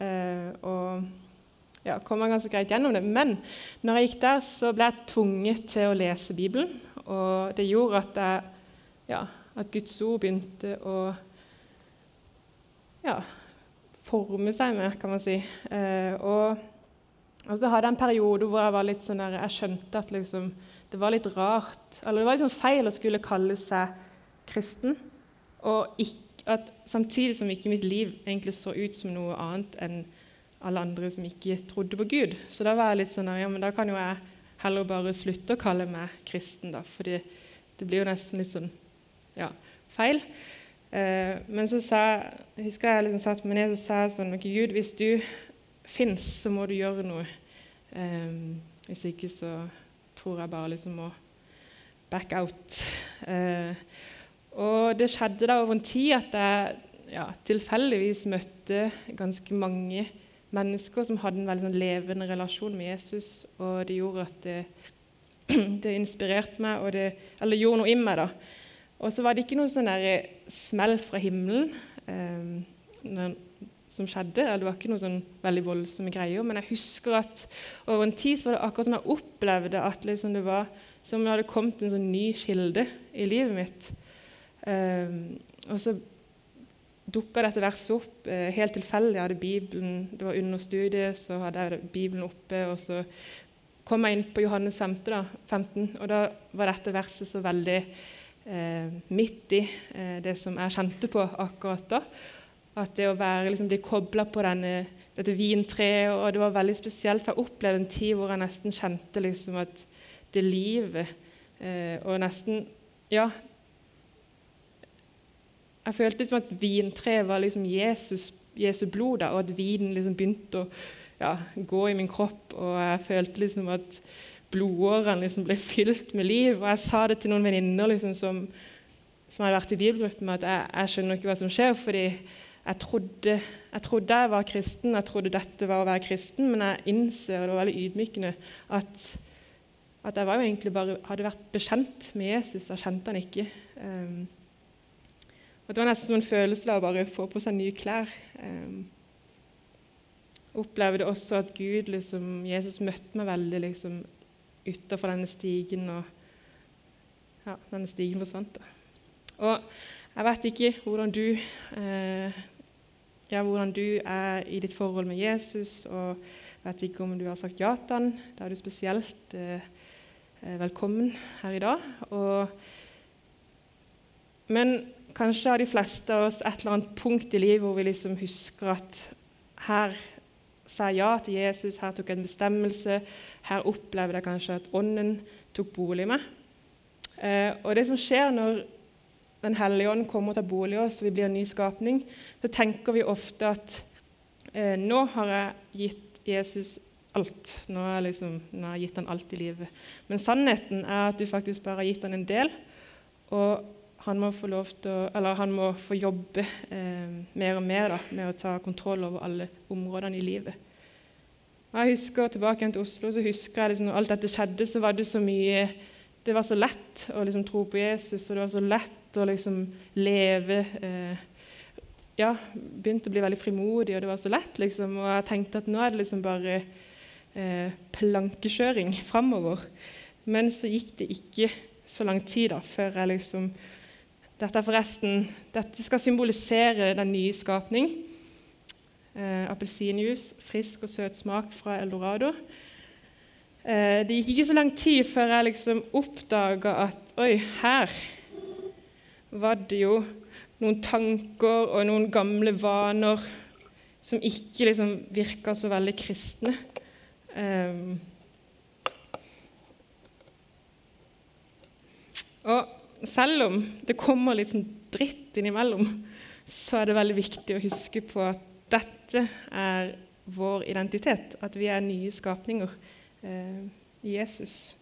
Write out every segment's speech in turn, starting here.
eh, og ja, kom meg ganske greit gjennom det. Men når jeg gikk der, så ble jeg tvunget til å lese Bibelen. Og det gjorde at, jeg, ja, at Guds ord begynte å ja, forme seg med, kan man si. Eh, og, og, så hadde jeg en periode hvor jeg var litt sånn der, jeg skjønte at liksom, det var litt rart Eller det var sånn feil å skulle kalle seg kristen. Og ikke, at samtidig som ikke mitt liv egentlig så ut som noe annet enn alle andre som ikke trodde på Gud. Så da var jeg litt sånn ja, men da kan jo jeg heller bare slutte å kalle meg kristen, da. For det blir jo nesten litt sånn ja, feil. Eh, men så sa jeg husker jeg liksom satt meg ned og sa sånn Ok, Gud, hvis du fins, så må du gjøre noe. Eh, hvis ikke så tror jeg bare liksom må back out. Eh, og det skjedde da over en tid at jeg ja, tilfeldigvis møtte ganske mange mennesker som hadde en veldig sånn levende relasjon med Jesus. Og det gjorde at det, det inspirerte meg, det, eller gjorde noe i meg. da. Og så var det ikke noe sånn der smell fra himmelen eh, som skjedde. Det var ikke noe sånn veldig voldsomme greier. Men jeg husker at over en tid så var det akkurat som jeg opplevde at liksom det var som om det hadde kommet en sånn ny kilde i livet mitt. Um, og så dukka dette verset opp uh, helt tilfeldig. Jeg hadde Bibelen, Det var under studiet, så hadde jeg Bibelen oppe. Og så kom jeg inn på Johannes 15, da, 15 og da var dette verset så veldig eh, midt i eh, det som jeg kjente på akkurat da. At det å være, liksom, bli kobla på denne, dette vintreet, og det var veldig spesielt. Jeg opplevde en tid hvor jeg nesten kjente liksom, at det livet og nesten Ja, jeg følte som at vintreet var liksom Jesus, Jesu blod, da, og at vinen liksom begynte å ja, gå i min kropp. Og jeg følte liksom at blodårene liksom ble fylt med liv. Og jeg sa det til noen venninner liksom, som, som, hadde vært i bibelgruppen, at jeg, jeg, skjønner ikke hva som skjer. fordi jeg trodde, jeg trodde, jeg var kristen, jeg trodde dette var å være kristen, men jeg innser, og det var veldig ydmykende, at, at jeg var jo egentlig bare hadde vært bekjent med Jesus. Jeg kjente han ikke. Um, og Det var nesten som en følelse av å bare få på seg nye klær. Um, opplevde også at Gud, liksom, Jesus møtte meg veldig liksom, utafor denne stigen, og ja, denne stigen forsvant. Da. Og jeg vet ikke hvordan du, eh, ja, hvordan du er i ditt forhold med Jesus, og jeg vet ikke om du har sagt ja til han. Da er du spesielt eh, eh velkommen her i dag. Og, men Kanskje har de fleste av oss et eller annet punkt i livet hvor vi liksom husker at her sa jeg ja til Jesus, her tok jeg en bestemmelse, her opplevde jeg kanskje at Ånden tok bolig i meg. Eh, og det som skjer når Den hellige ånd kommer og tar bolig i oss, og vi blir en ny skapning, så tenker vi ofte at eh, nå har jeg gitt Jesus alt. Nå har, jeg liksom, nå har jeg gitt han alt i livet. Men sannheten er at du faktisk bare har gitt han en del. Og han må få å, han må få jobbe eh, mer og mer da, med å ta kontroll over alle områdene i livet. Jeg husker Tilbake til Oslo så husker jeg liksom, når alt dette skjedde, så var det så mye Det var så lett å liksom, tro på Jesus, og det var så lett å liksom, leve eh, Ja, begynte å bli veldig frimodig, og det var så lett. Liksom, og jeg tenkte at nå er det liksom bare eh, plankekjøring framover. Men så gikk det ikke så lang tid da, før jeg liksom dette, forresten, dette skal symbolisere den nye skapning. Eh, Appelsinjuice, frisk og søt smak fra eldorado. Eh, det gikk ikke så lang tid før jeg liksom oppdaga at oi, her var det jo noen tanker og noen gamle vaner som ikke liksom virka så veldig kristne. Eh, og selv om det kommer litt sånn dritt innimellom, så er det veldig viktig å huske på at dette er vår identitet. At vi er nye skapninger eh, i Jesus.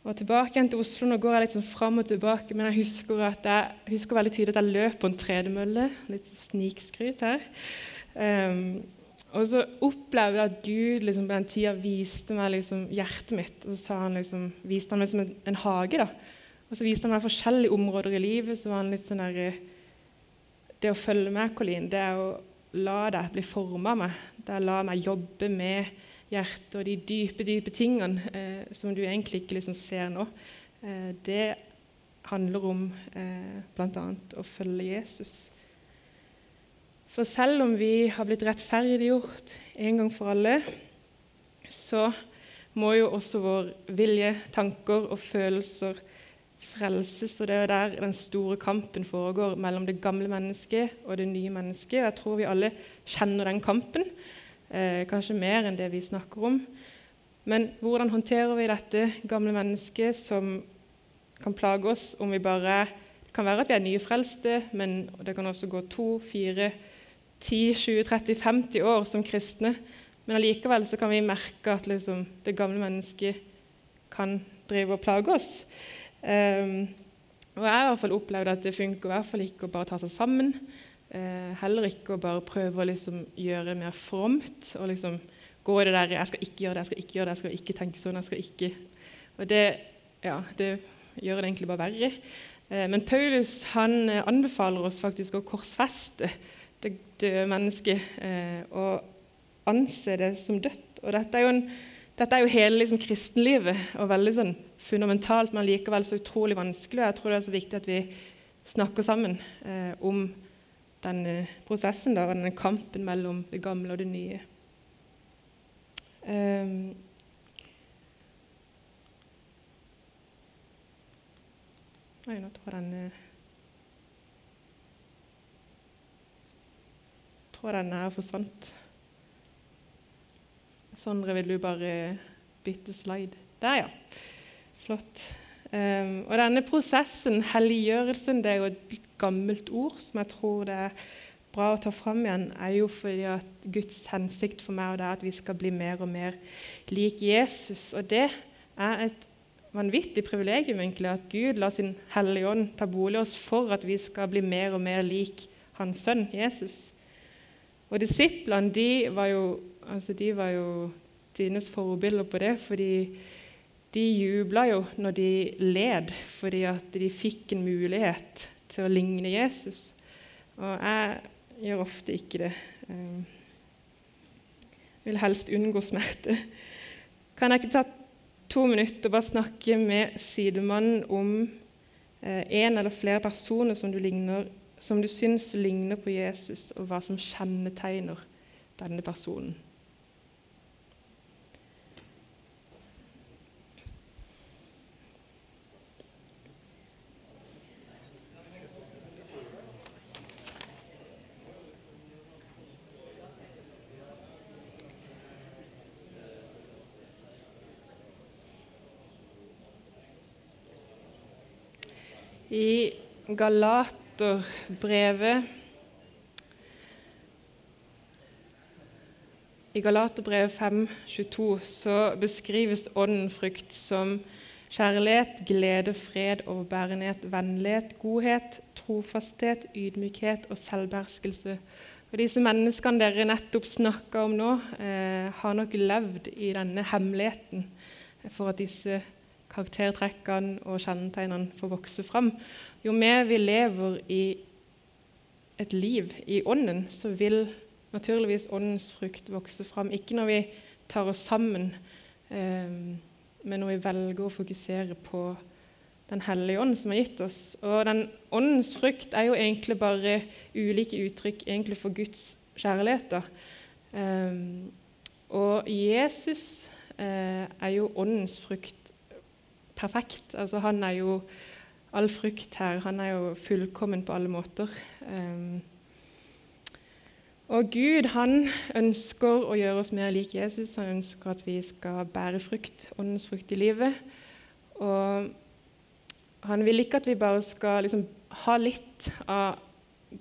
Og tilbake igjen til Oslo. Nå går jeg litt sånn fram og tilbake, men jeg husker, jeg husker veldig tydelig at jeg løp på en tredemølle. Litt snikskryt her. Um, og så opplevde jeg at Gud liksom, på den tida viste meg liksom, hjertet mitt. Og så han, liksom, viste han meg som en, en hage. da, og så viste han meg forskjellige områder i livet. så var han litt sånn der, Det å følge med, Colin, det er å la deg bli forma meg. å la meg jobbe med hjertet og de dype, dype tingene eh, som du egentlig ikke liksom ser nå. Eh, det handler om eh, bl.a. å følge Jesus. For selv om vi har blitt rettferdiggjort en gang for alle, så må jo også vår vilje, tanker og følelser frelses. Og det er jo der den store kampen foregår mellom det gamle mennesket og det nye mennesket. Jeg tror vi alle kjenner den kampen, eh, kanskje mer enn det vi snakker om. Men hvordan håndterer vi dette gamle mennesket som kan plage oss om vi bare Det kan være at vi er nyfrelste, men det kan også gå to, fire, ti, 20, 30, 50 år som kristne. Men allikevel kan vi merke at liksom, det gamle mennesket kan drive og plage oss. Um, og Jeg har i hvert fall opplevd at det funker i hvert fall ikke å bare ta seg sammen. Uh, heller ikke å bare prøve å liksom gjøre mer fromt og liksom gå i det der 'Jeg skal ikke gjøre det, jeg skal ikke gjøre det, jeg skal ikke tenke sånn'. jeg skal ikke... Og det, ja, det gjør det egentlig bare verre. Uh, men Paulus han uh, anbefaler oss faktisk å korsfeste det døde mennesket og anse det som dødt. Og dette er jo, en, dette er jo hele liksom, kristenlivet og veldig sånn fundamentalt, men likevel så utrolig vanskelig. og Jeg tror det er så viktig at vi snakker sammen eh, om denne prosessen der, og den kampen mellom det gamle og det nye. Um, Oi, nå tror jeg den eh, tror den her forsvant. Sondre, vil du bare bytte slide? Der, ja. Flott. Um, og denne prosessen, helliggjørelsen, det er jo et gammelt ord som jeg tror det er bra å ta fram igjen, er jo fordi at Guds hensikt for meg og det er at vi skal bli mer og mer lik Jesus. Og det er et vanvittig privilegium egentlig, at Gud lar sin Hellige Ånd ta bolig oss for at vi skal bli mer og mer lik Hans sønn Jesus. Og disiplene de var jo, altså de var jo dines forbilder på det, fordi de jubla jo når de led fordi at de fikk en mulighet til å ligne Jesus. Og jeg gjør ofte ikke det. Jeg vil helst unngå smerte. Kan jeg ikke ta to minutter og bare snakke med sidemannen om eh, en eller flere personer som du, ligner, som du syns ligner på Jesus, og hva som kjennetegner denne personen? I Galaterbrevet I Galaterbrevet 5,22 så beskrives ånden frukt som kjærlighet, glede, fred, overbærenhet, vennlighet, godhet, trofasthet, ydmykhet og selvbeherskelse. Og Disse menneskene dere nettopp snakka om nå, eh, har nok levd i denne hemmeligheten for at disse karaktertrekkene og kjennetegnene får vokse fram. Jo mer vi lever i et liv i ånden, så vil naturligvis åndens frukt vokse fram. Ikke når vi tar oss sammen, eh, men når vi velger å fokusere på Den hellige ånd som har gitt oss. Og den Åndens frukt er jo egentlig bare ulike uttrykk egentlig for Guds kjærlighet. Eh, og Jesus eh, er jo åndens frukt perfekt. Altså, han er jo all frukt her. Han er jo fullkommen på alle måter. Um, og Gud han ønsker å gjøre oss mer lik Jesus. Han ønsker at vi skal bære frukt, åndens frukt i livet. Og han vil ikke at vi bare skal liksom, ha litt av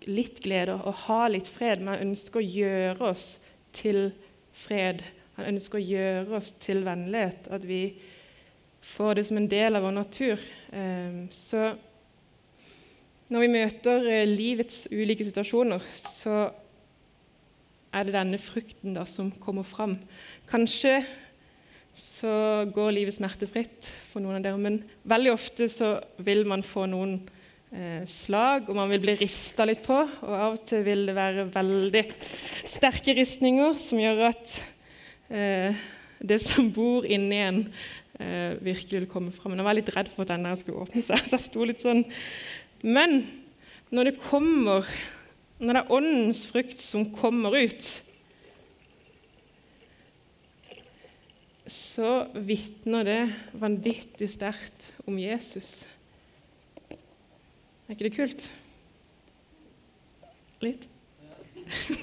litt glede og ha litt fred, men han ønsker å gjøre oss til fred. Han ønsker å gjøre oss til vennlighet. At vi får det som en del av vår natur. Ehm, så når vi møter eh, livets ulike situasjoner, så er det denne frukten da som kommer fram. Kanskje så går livet smertefritt for noen av dere, men veldig ofte så vil man få noen eh, slag, og man vil bli rista litt på. Og av og til vil det være veldig sterke ristninger som gjør at eh, det som bor inni en, eh, virkelig ville komme fram. Men jeg var litt redd for at den der skulle åpne seg. så jeg sto litt sånn. Men når det kommer, når det er åndens frukt som kommer ut, så vitner det vanvittig sterkt om Jesus. Er ikke det kult? Litt?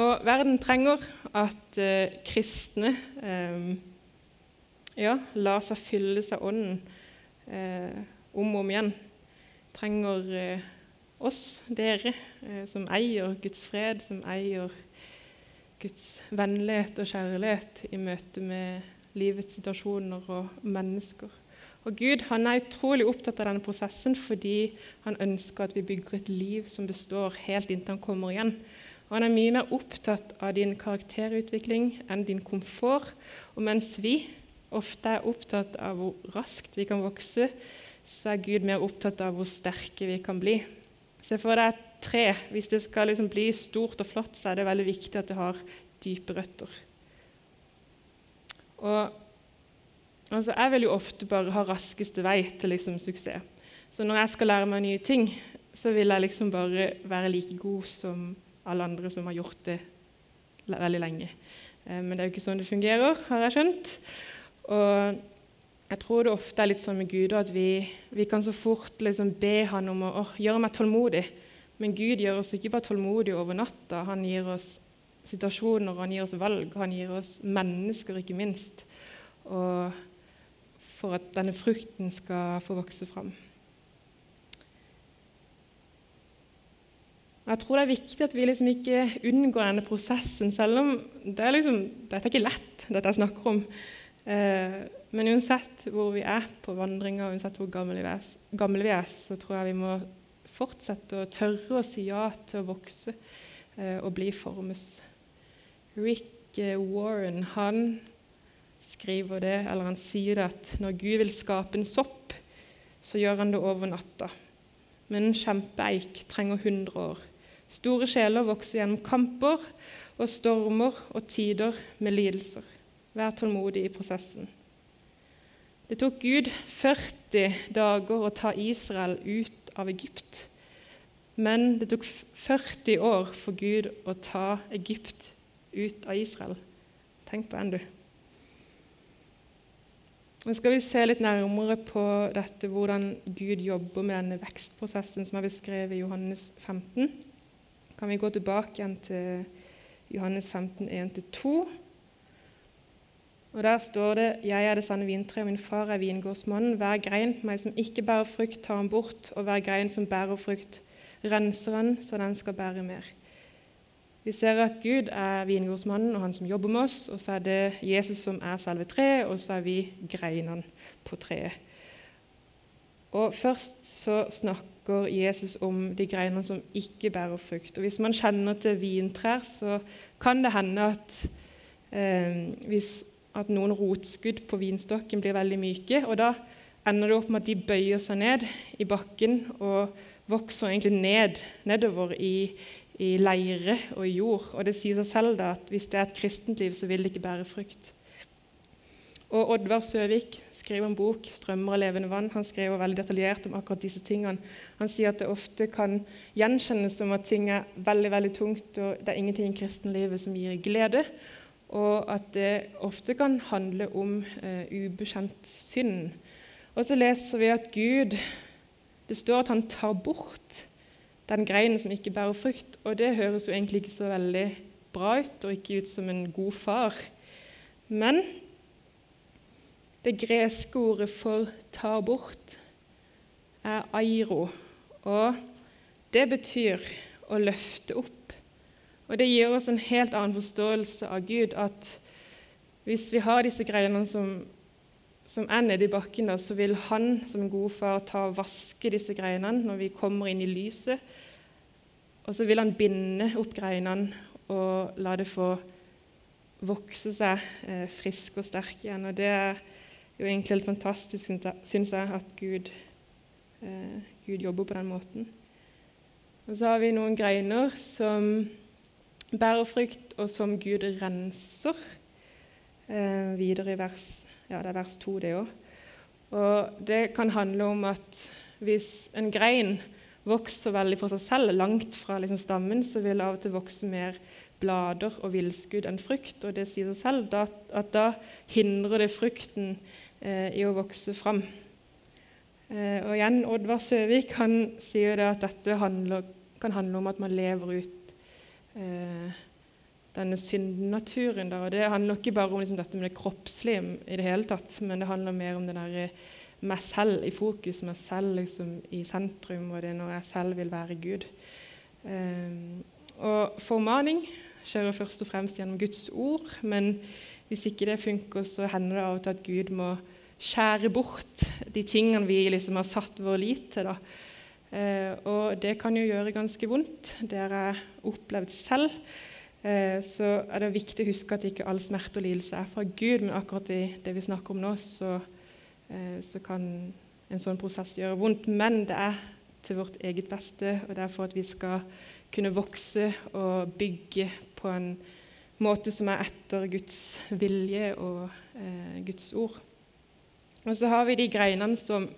og verden trenger at eh, kristne eh, ja, lar seg fylle seg ånden eh, om og om igjen. Trenger eh, oss, dere, eh, som eier Guds fred, som eier Guds vennlighet og kjærlighet i møte med livets situasjoner og mennesker. Og Gud han er utrolig opptatt av denne prosessen fordi han ønsker at vi bygger et liv som består helt inntil han kommer igjen. Og Han er mye mer opptatt av din karakterutvikling enn din komfort. Og mens vi ofte er opptatt av hvor raskt vi kan vokse, så er Gud mer opptatt av hvor sterke vi kan bli. Se for deg tre. Hvis det skal liksom bli stort og flott, så er det veldig viktig at det har dype røtter. Og Altså, jeg vil jo ofte bare ha raskeste vei til liksom, suksess. Så når jeg skal lære meg nye ting, så vil jeg liksom bare være like god som alle andre som har gjort det veldig lenge. Eh, men det er jo ikke sånn det fungerer, har jeg skjønt. Og jeg tror det ofte er litt sånn med Gud at vi, vi kan så fort liksom be Han om å, å gjøre meg tålmodig. Men Gud gjør oss ikke bare tålmodige over natta. Han gir oss situasjoner, han gir oss valg, han gir oss mennesker, ikke minst. Og for at denne frukten skal få vokse fram. Jeg tror det er viktig at vi liksom ikke unngår denne prosessen, selv om det er liksom, dette er ikke lett, dette jeg snakker om. Eh, men uansett hvor vi er på vandringa, uansett hvor gamle vi, er, gamle vi, er, så tror jeg vi må fortsette å tørre å si ja til å vokse eh, og bli formes. Rick eh, Warren han skriver det, eller han sier det at når Gud vil skape en sopp, så gjør han det over natta. Men en kjempeeik trenger 100 år. Store sjeler vokser gjennom kamper og stormer og tider med lidelser. Vær tålmodig i prosessen. Det tok Gud 40 dager å ta Israel ut av Egypt. Men det tok 40 år for Gud å ta Egypt ut av Israel. Tenk på den, du. Nå skal vi se litt nærmere på dette, hvordan Gud jobber med denne vekstprosessen som er beskrevet i Johannes 15. Kan vi gå tilbake igjen til Johannes 15, 1-2. Og Der står det Jeg er det sanne vintre, og min far er vingårdsmannen. Hver grein på meg som ikke bærer frukt, tar han bort, og hver grein som bærer frukt, renser han, så den skal bære mer. Vi ser at Gud er vingårdsmannen og han som jobber med oss, og så er det Jesus som er selve treet, og så er vi greinene på treet. Og Først så snakker Jesus om de greinene som ikke bærer frukt. Og Hvis man kjenner til vintrær, så kan det hende at, eh, hvis, at noen rotskudd på vinstokken blir veldig myke. og Da ender det opp med at de bøyer seg ned i bakken og vokser egentlig ned, nedover i, i leire og i jord. Og det sier seg selv da at hvis det er et kristent liv, så vil det ikke bære frukt. Og Oddvar Søvik skriver en bok 'Strømmer av levende vann'. Han skriver veldig detaljert om akkurat disse tingene. Han sier at det ofte kan gjenkjennes som at ting er veldig veldig tungt, og det er ingenting i kristenlivet som gir glede. Og at det ofte kan handle om eh, ubekjent synd. Og så leser vi at Gud Det står at han tar bort den greinen som ikke bærer frukt. Og det høres jo egentlig ikke så veldig bra ut, og ikke ut som en god far. Men det greske ordet for 'ta bort' er airo, og det betyr å løfte opp. Og Det gir oss en helt annen forståelse av Gud. At hvis vi har disse greiene som, som er nede i bakken, da, så vil Han som en god far ta og vaske disse greinene når vi kommer inn i lyset. Og så vil han binde opp greinene og la det få vokse seg eh, frisk og sterk igjen. Og det er jo egentlig helt fantastisk, syns jeg, at Gud, eh, Gud, jobber på den måten. Og så har vi noen greiner som bærer frukt, og som Gud renser. Eh, videre i vers ja, det er vers 2, det òg. Og det kan handle om at hvis en grein vokser veldig for seg selv, langt fra liksom stammen, så vil det av og til vokse mer blader og villskudd enn frukt. Og det sier seg selv da, at da hindrer det frukten i å vokse fram. Eh, og igjen, Oddvar Søvik han sier det at dette handler, kan handle om at man lever ut eh, denne syndenaturen. Der. Og det handler ikke bare om liksom, dette med det kroppslige i det hele tatt, men det handler mer om det derre meg selv i fokus, meg selv liksom, i sentrum, og det er når jeg selv vil være Gud. Eh, og formaning skjer først og fremst gjennom Guds ord, men hvis ikke det funker, så hender det av og til at Gud må skjære bort de tingene vi liksom har satt vår lit til. da. Eh, og det kan jo gjøre ganske vondt. Det har jeg opplevd selv. Eh, så er det viktig å huske at ikke all smerte og lidelse er fra Gud, men akkurat i det vi snakker om nå, så Eh, så kan en sånn prosess gjøre vondt. Men det er til vårt eget beste, og det er for at vi skal kunne vokse og bygge på en måte som er etter Guds vilje og eh, Guds ord. Og så har vi de greinene som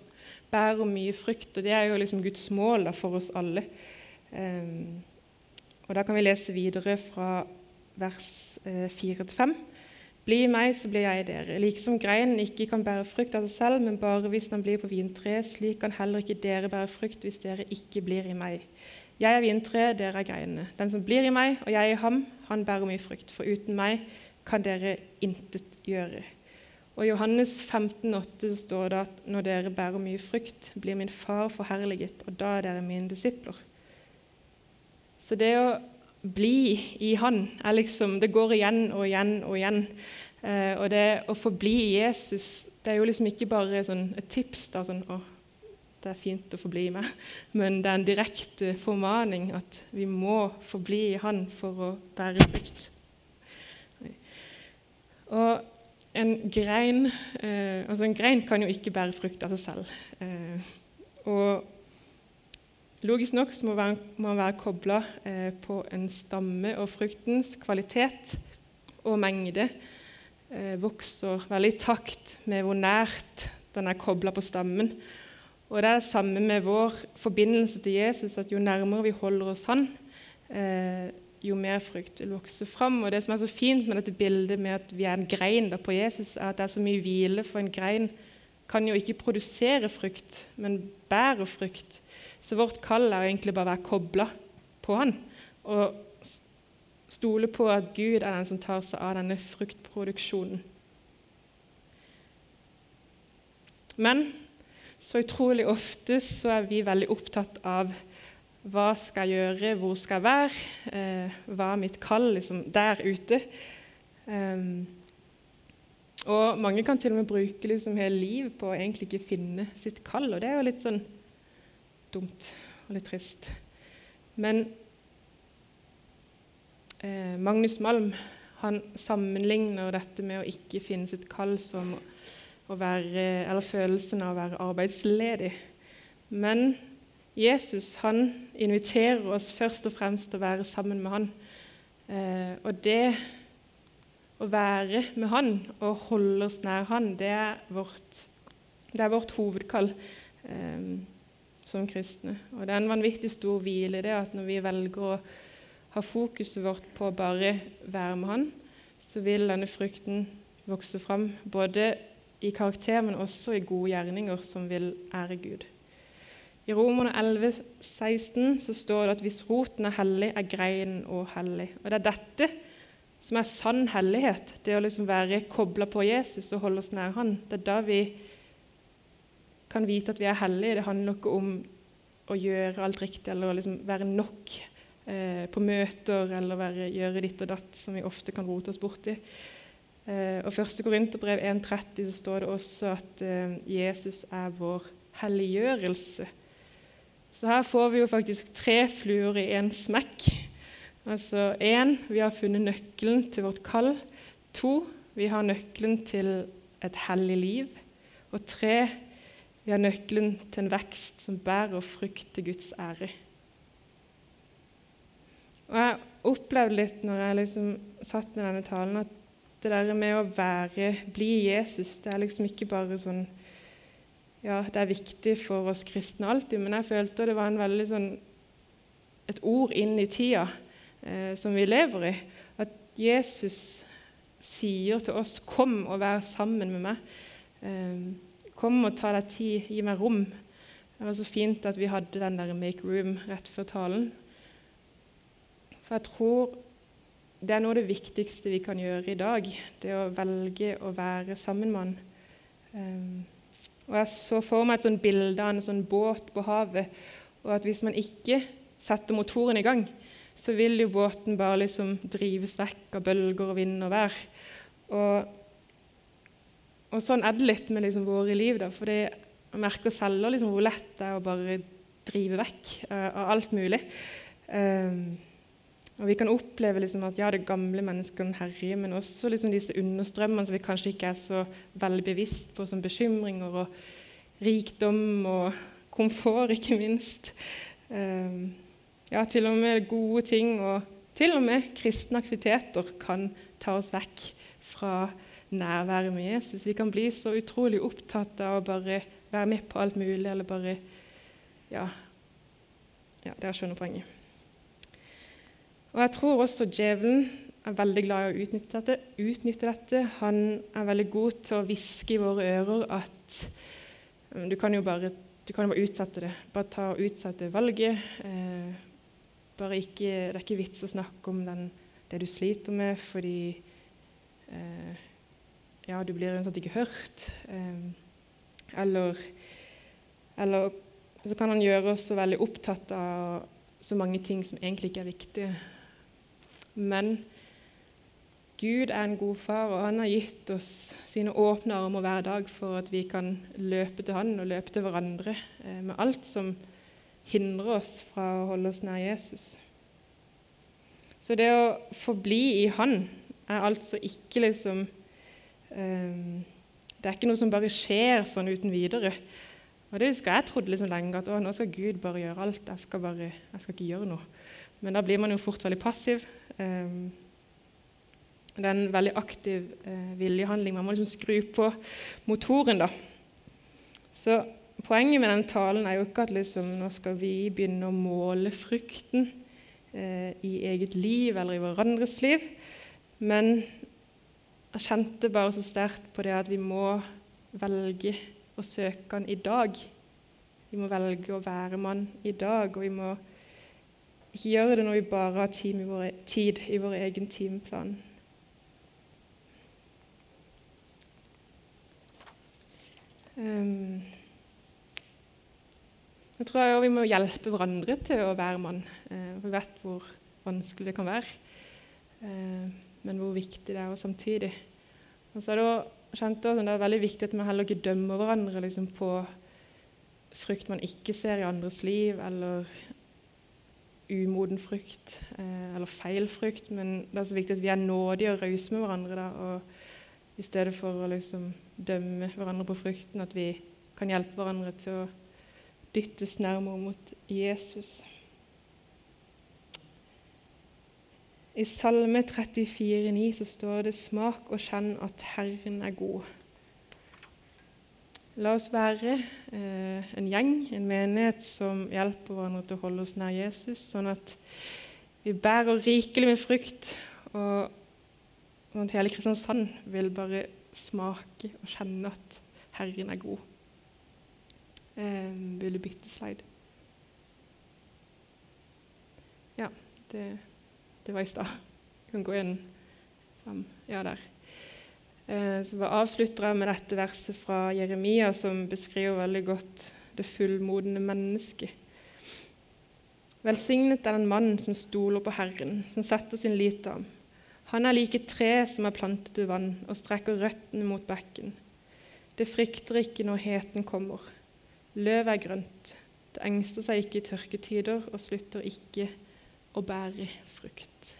bærer mye frukt, og det er jo liksom Guds mål da, for oss alle. Um, og Da kan vi lese videre fra vers eh, 4-5. Bli meg, så blir jeg dere. Liksom greinen ikke kan bære frukt av seg selv, men bare hvis den blir på vintreet, slik kan heller ikke dere bære frukt hvis dere ikke blir i meg. Jeg er vintreet, dere er greinene. Den som blir i meg, og jeg i ham, han bærer mye frukt, for uten meg kan dere intet gjøre. Og I Johannes 15, 15,8 står det at når dere bærer mye frukt, blir min far forherliget, og da er dere mine disipler. Så det å bli i Han er liksom, det går igjen og igjen og igjen. Eh, og det å forbli i Jesus det er jo liksom ikke bare sånn et tips. da, sånn, å, det er fint å forbli i meg, men det er en direkte formaning at vi må forbli i Han for å bære frukt. Og en grein, eh, altså en grein kan jo ikke bære frukt av seg selv. Eh, og Logisk nok må man være, være kobla eh, på en stamme, og fruktens kvalitet og mengde eh, vokser veldig i takt med hvor nært den er kobla på stammen. Og Det er det samme med vår forbindelse til Jesus, at jo nærmere vi holder oss Han, eh, jo mer frukt vil vokse fram. Og Det som er så fint med dette bildet med at vi er en grein på Jesus, er at det er så mye hvile, for en grein kan jo ikke produsere frukt, men bærer frukt. Så vårt kall er egentlig bare å være kobla på Han og stole på at Gud er den som tar seg av denne fruktproduksjonen. Men så utrolig ofte så er vi veldig opptatt av hva skal jeg gjøre, hvor skal jeg være, eh, hva er mitt kall liksom, der ute? Um, og mange kan til og med bruke liksom hele liv på å egentlig ikke finne sitt kall, og det er jo litt sånn dumt og litt trist. Men eh, Magnus Malm han sammenligner dette med å ikke finne sitt kall som å være, eller følelsen av å være arbeidsledig. Men Jesus han inviterer oss først og fremst til å være sammen med han. Eh, og det å være med han og holde oss nær han, det er vårt, det er vårt hovedkall. Eh, som kristne. Og Det er en vanvittig stor hvile det at når vi velger å ha fokuset vårt på å bare være med Han, så vil denne frukten vokse fram, både i karakter, men også i gode gjerninger som vil ære Gud. I Romerne 11, 16 så står det at hvis roten er hellig, er greinen òg hellig. Og Det er dette som er sann hellighet, det å liksom være kobla på Jesus og holde oss nær Han. Det er da vi kan vite at vi er hellige. Det handler ikke om å gjøre alt riktig eller liksom være nok eh, på møter eller være, gjøre ditt og datt, som vi ofte kan rote oss borti. Eh, og 1. Korinterbrev 1,30 så står det også at eh, Jesus er vår helliggjørelse. Så her får vi jo faktisk tre fluer i én smekk. Altså én, vi har funnet nøkkelen til vårt kall. To, vi har nøkkelen til et hellig liv. Og tre, vi har nøkkelen til en vekst som bærer frukt til Guds ære. Og Jeg opplevde litt når jeg liksom satt med denne talen, at det der med å være, bli Jesus, det er liksom ikke bare sånn Ja, det er viktig for oss kristne alltid, men jeg følte det var en veldig sånn et ord inn i tida eh, som vi lever i. At Jesus sier til oss 'Kom og vær sammen med meg'. Eh, 'Kom og ta deg tid, gi meg rom'. Det var så fint at vi hadde den der 'make room' rett før talen. For jeg tror det er noe av det viktigste vi kan gjøre i dag. Det å velge å være sammen med han. Um, og Jeg så for meg et sånt bilde av en sånn båt på havet. Og at hvis man ikke setter motoren i gang, så vil jo båten bare liksom drives vekk av bølger og vind og vær. Og, og sånn er det litt med liksom våre liv. da, For jeg merker selv liksom hvor lett det er å bare drive vekk uh, av alt mulig. Um, og Vi kan oppleve liksom at ja, det gamle menneskene herje, men også liksom disse understrømmene som vi kanskje ikke er så veldig bevisst på, som bekymringer og rikdom og komfort, ikke minst. Um, ja, til og med gode ting og til og med kristne aktiviteter kan ta oss vekk fra nærværet med Jesus. Vi kan bli så utrolig opptatt av å bare være med på alt mulig, eller bare Ja, ja dere skjønner poenget. Og Jeg tror også djevelen er veldig glad i å utnytte dette. utnytte dette. Han er veldig god til å hviske i våre ører at du kan jo bare, kan bare utsette det. Bare ta og utsette valget. Eh, bare ikke, det er ikke vits å snakke om den, det du sliter med, fordi eh, ja, du blir uansett ikke hørt. Eh, eller, eller, så kan han gjøre oss så veldig opptatt av så mange ting som egentlig ikke er viktige. Men Gud er en god far, og han har gitt oss sine åpne armer hver dag for at vi kan løpe til han og løpe til hverandre eh, med alt som hindrer oss fra å holde oss nær Jesus. Så det å forbli i Han er altså ikke liksom um, Det er ikke noe som bare skjer sånn uten videre. Og det husker jeg trodde liksom lenge, at nå skal Gud bare gjøre alt. Jeg skal, bare, jeg skal ikke gjøre noe. Men da blir man jo fort veldig passiv. Um, det er en veldig aktiv uh, viljehandling. Man må liksom skru på motoren, da. Så poenget med den talen er jo ikke at liksom, nå skal vi begynne å måle frukten eh, i eget liv eller i hverandres liv, men jeg kjente bare så sterkt på det at vi må velge å søke Han i dag. Vi må velge å være mann i dag, og vi må ikke gjøre det når vi bare har tid i vår, tid i vår egen timeplan. Um, jeg tror jeg vi må hjelpe hverandre til å være mann. Eh, vi vet hvor vanskelig det kan være, eh, men hvor viktig det er samtidig. Og så er det, kjente også, det er veldig viktig at vi heller ikke dømmer hverandre liksom, på frukt man ikke ser i andres liv, eller umoden frukt eh, eller feil frukt. Men det er så viktig at vi er nådige og rause med hverandre. Da, og I stedet for å liksom, dømme hverandre på frukten, at vi kan hjelpe hverandre til å dyttes nærmere mot Jesus. I Salme 34,9 så står det 'Smak og kjenn at Herren er god'. La oss være eh, en gjeng, en menighet, som hjelper hverandre til å holde oss nær Jesus, sånn at vi bærer rikelig med frukt, og sånn at hele Kristiansand vil bare smake og kjenne at Herren er god. Eh, vil du bytte slide? Ja, det, det var i stad. Du kan gå inn fram. Ja, der. Eh, så bare avslutter jeg med dette verset fra Jeremia, som beskriver veldig godt det fullmodne mennesket. Velsignet er den mann som stoler på Herren, som setter sin lit til ham. Han er like tre som er plantet ved vann og strekker røttene mot bekken. Det frykter ikke når heten kommer. Løv er grønt. Det engster seg ikke i tørketider og slutter ikke å bære frukt.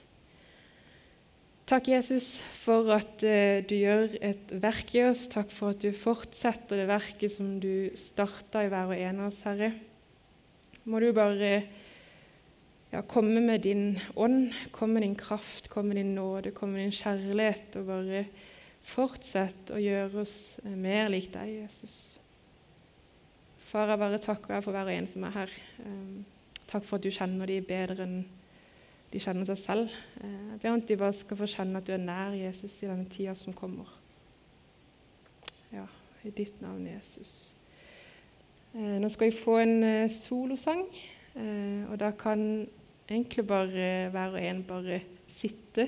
Takk, Jesus, for at uh, du gjør et verk i oss. Takk for at du fortsetter det verket som du starta i hver og en av oss, Herre. Må du bare ja, komme med din ånd, komme med din kraft, komme med din nåde, komme med din kjærlighet, og bare fortsette å gjøre oss eh, mer lik deg, Jesus. Far, jeg bare takker deg for hver og en som er her. Um, takk for at du kjenner dem bedre enn de kjenner seg selv. Eh, jeg ber om at de bare skal få kjenne at du er nær Jesus i denne tida som kommer. Ja, i ditt navn, Jesus. Eh, nå skal vi få en eh, solosang, og da kan egentlig bare hver og en bare sitte